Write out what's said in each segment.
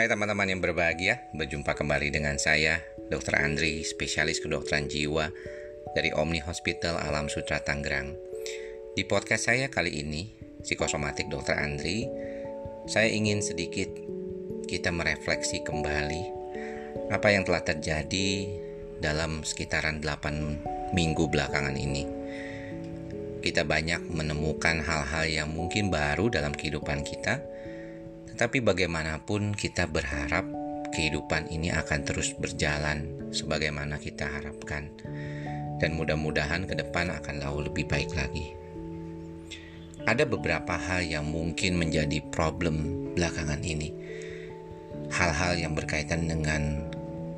Hai teman-teman yang berbahagia, berjumpa kembali dengan saya, Dr. Andri, spesialis kedokteran jiwa dari Omni Hospital Alam Sutra Tangerang. Di podcast saya kali ini, Psikosomatik Dr. Andri, saya ingin sedikit kita merefleksi kembali apa yang telah terjadi dalam sekitaran 8 minggu belakangan ini. Kita banyak menemukan hal-hal yang mungkin baru dalam kehidupan kita, tapi bagaimanapun kita berharap kehidupan ini akan terus berjalan sebagaimana kita harapkan. Dan mudah-mudahan ke depan akan jauh lebih baik lagi. Ada beberapa hal yang mungkin menjadi problem belakangan ini. Hal-hal yang berkaitan dengan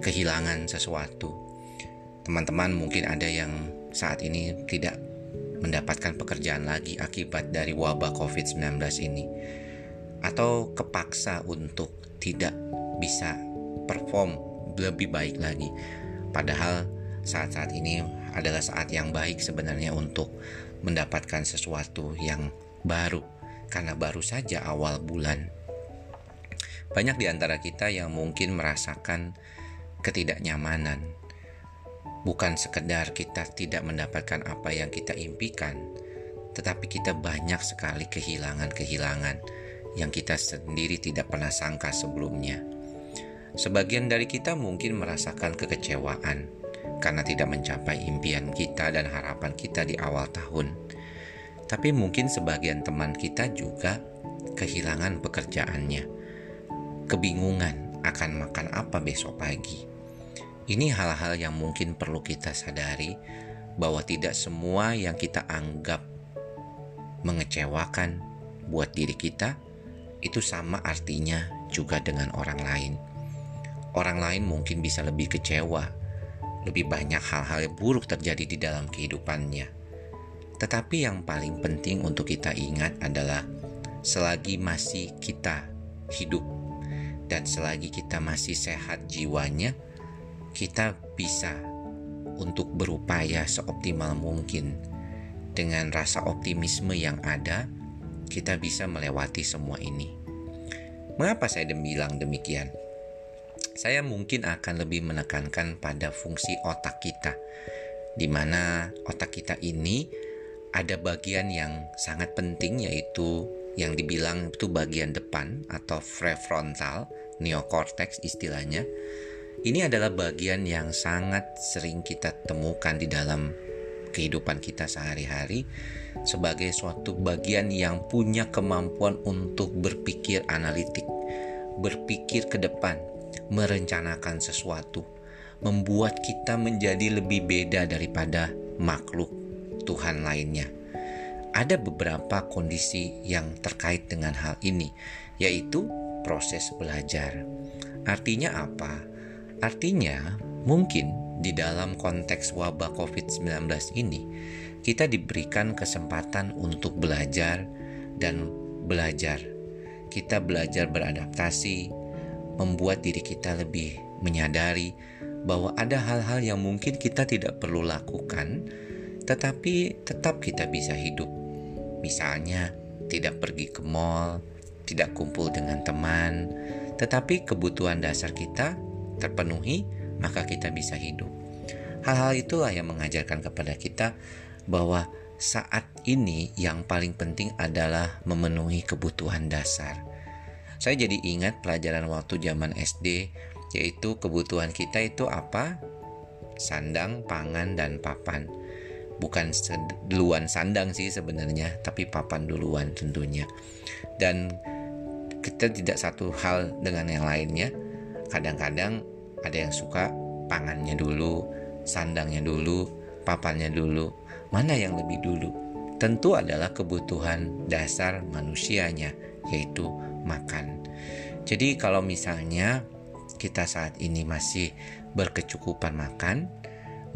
kehilangan sesuatu. Teman-teman mungkin ada yang saat ini tidak mendapatkan pekerjaan lagi akibat dari wabah COVID-19 ini atau kepaksa untuk tidak bisa perform lebih baik lagi. Padahal saat-saat ini adalah saat yang baik sebenarnya untuk mendapatkan sesuatu yang baru karena baru saja awal bulan. Banyak di antara kita yang mungkin merasakan ketidaknyamanan. Bukan sekedar kita tidak mendapatkan apa yang kita impikan, tetapi kita banyak sekali kehilangan-kehilangan yang kita sendiri tidak pernah sangka sebelumnya. Sebagian dari kita mungkin merasakan kekecewaan karena tidak mencapai impian kita dan harapan kita di awal tahun. Tapi mungkin sebagian teman kita juga kehilangan pekerjaannya, kebingungan akan makan apa besok pagi. Ini hal-hal yang mungkin perlu kita sadari bahwa tidak semua yang kita anggap mengecewakan buat diri kita itu sama artinya juga dengan orang lain. Orang lain mungkin bisa lebih kecewa, lebih banyak hal-hal buruk terjadi di dalam kehidupannya. Tetapi yang paling penting untuk kita ingat adalah selagi masih kita hidup dan selagi kita masih sehat jiwanya, kita bisa untuk berupaya seoptimal mungkin dengan rasa optimisme yang ada kita bisa melewati semua ini. Mengapa saya bilang demikian? Saya mungkin akan lebih menekankan pada fungsi otak kita, di mana otak kita ini ada bagian yang sangat penting yaitu yang dibilang itu bagian depan atau prefrontal neocortex istilahnya. Ini adalah bagian yang sangat sering kita temukan di dalam kehidupan kita sehari-hari sebagai suatu bagian yang punya kemampuan untuk berpikir analitik, berpikir ke depan, merencanakan sesuatu, membuat kita menjadi lebih beda daripada makhluk Tuhan lainnya. Ada beberapa kondisi yang terkait dengan hal ini, yaitu proses belajar. Artinya apa? Artinya, mungkin di dalam konteks wabah COVID-19 ini, kita diberikan kesempatan untuk belajar dan belajar. Kita belajar beradaptasi, membuat diri kita lebih menyadari bahwa ada hal-hal yang mungkin kita tidak perlu lakukan, tetapi tetap kita bisa hidup. Misalnya, tidak pergi ke mall, tidak kumpul dengan teman, tetapi kebutuhan dasar kita terpenuhi, maka kita bisa hidup. Hal-hal itulah yang mengajarkan kepada kita bahwa saat ini yang paling penting adalah memenuhi kebutuhan dasar. Saya jadi ingat pelajaran waktu zaman SD, yaitu kebutuhan kita itu apa? Sandang, pangan, dan papan. Bukan duluan sandang sih sebenarnya, tapi papan duluan tentunya. Dan kita tidak satu hal dengan yang lainnya. Kadang-kadang ada yang suka pangannya dulu, sandangnya dulu, papannya dulu Mana yang lebih dulu? Tentu adalah kebutuhan dasar manusianya, yaitu makan. Jadi, kalau misalnya kita saat ini masih berkecukupan makan,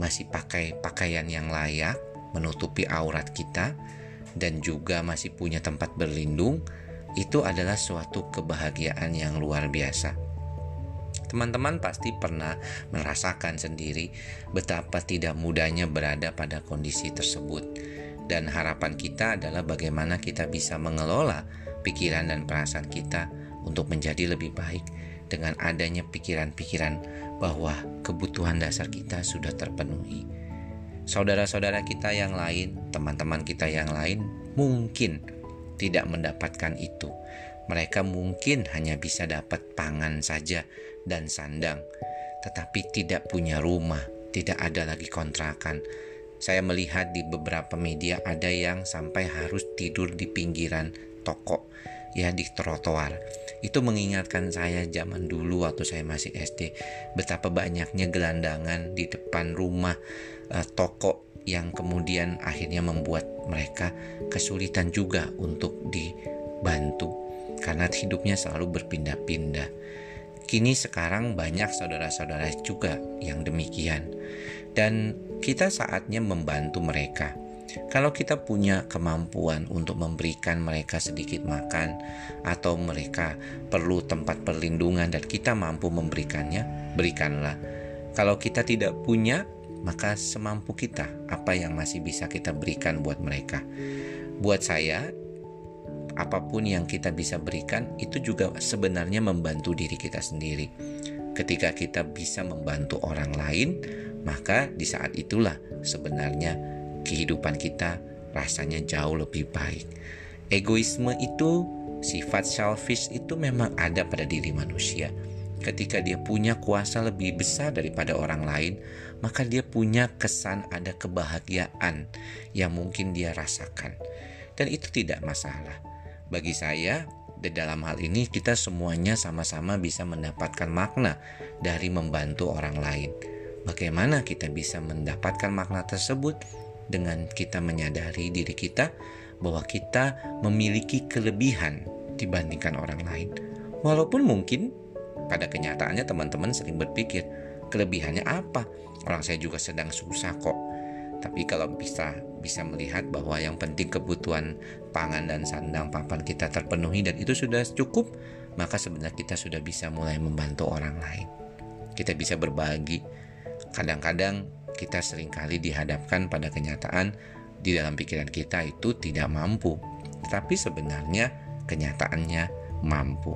masih pakai pakaian yang layak, menutupi aurat kita, dan juga masih punya tempat berlindung, itu adalah suatu kebahagiaan yang luar biasa. Teman-teman pasti pernah merasakan sendiri betapa tidak mudahnya berada pada kondisi tersebut, dan harapan kita adalah bagaimana kita bisa mengelola pikiran dan perasaan kita untuk menjadi lebih baik dengan adanya pikiran-pikiran bahwa kebutuhan dasar kita sudah terpenuhi. Saudara-saudara kita yang lain, teman-teman kita yang lain mungkin tidak mendapatkan itu. Mereka mungkin hanya bisa dapat pangan saja dan sandang, tetapi tidak punya rumah, tidak ada lagi kontrakan. Saya melihat di beberapa media ada yang sampai harus tidur di pinggiran toko ya di trotoar. Itu mengingatkan saya zaman dulu waktu saya masih SD betapa banyaknya gelandangan di depan rumah uh, toko yang kemudian akhirnya membuat mereka kesulitan juga untuk dibantu karena hidupnya selalu berpindah-pindah. Kini sekarang banyak saudara-saudara juga yang demikian. Dan kita saatnya membantu mereka kalau kita punya kemampuan untuk memberikan mereka sedikit makan, atau mereka perlu tempat perlindungan, dan kita mampu memberikannya, berikanlah. Kalau kita tidak punya, maka semampu kita, apa yang masih bisa kita berikan buat mereka. Buat saya, apa pun yang kita bisa berikan, itu juga sebenarnya membantu diri kita sendiri. Ketika kita bisa membantu orang lain, maka di saat itulah sebenarnya kehidupan kita rasanya jauh lebih baik. Egoisme itu, sifat selfish itu memang ada pada diri manusia. Ketika dia punya kuasa lebih besar daripada orang lain, maka dia punya kesan ada kebahagiaan yang mungkin dia rasakan. Dan itu tidak masalah. Bagi saya, di dalam hal ini kita semuanya sama-sama bisa mendapatkan makna dari membantu orang lain. Bagaimana kita bisa mendapatkan makna tersebut? dengan kita menyadari diri kita bahwa kita memiliki kelebihan dibandingkan orang lain. Walaupun mungkin pada kenyataannya teman-teman sering berpikir, kelebihannya apa? Orang saya juga sedang susah kok. Tapi kalau bisa bisa melihat bahwa yang penting kebutuhan pangan dan sandang papan kita terpenuhi dan itu sudah cukup, maka sebenarnya kita sudah bisa mulai membantu orang lain. Kita bisa berbagi. Kadang-kadang kita sering kali dihadapkan pada kenyataan di dalam pikiran kita itu tidak mampu, tetapi sebenarnya kenyataannya mampu.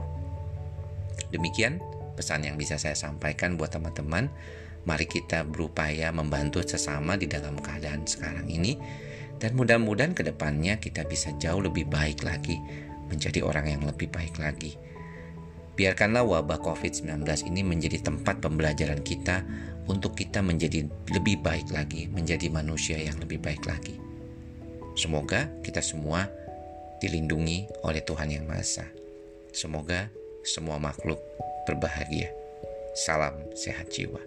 Demikian pesan yang bisa saya sampaikan buat teman-teman. Mari kita berupaya membantu sesama di dalam keadaan sekarang ini dan mudah-mudahan ke depannya kita bisa jauh lebih baik lagi menjadi orang yang lebih baik lagi. Biarkanlah wabah COVID-19 ini menjadi tempat pembelajaran kita untuk kita menjadi lebih baik lagi, menjadi manusia yang lebih baik lagi. Semoga kita semua dilindungi oleh Tuhan Yang Maha Esa. Semoga semua makhluk berbahagia. Salam sehat jiwa.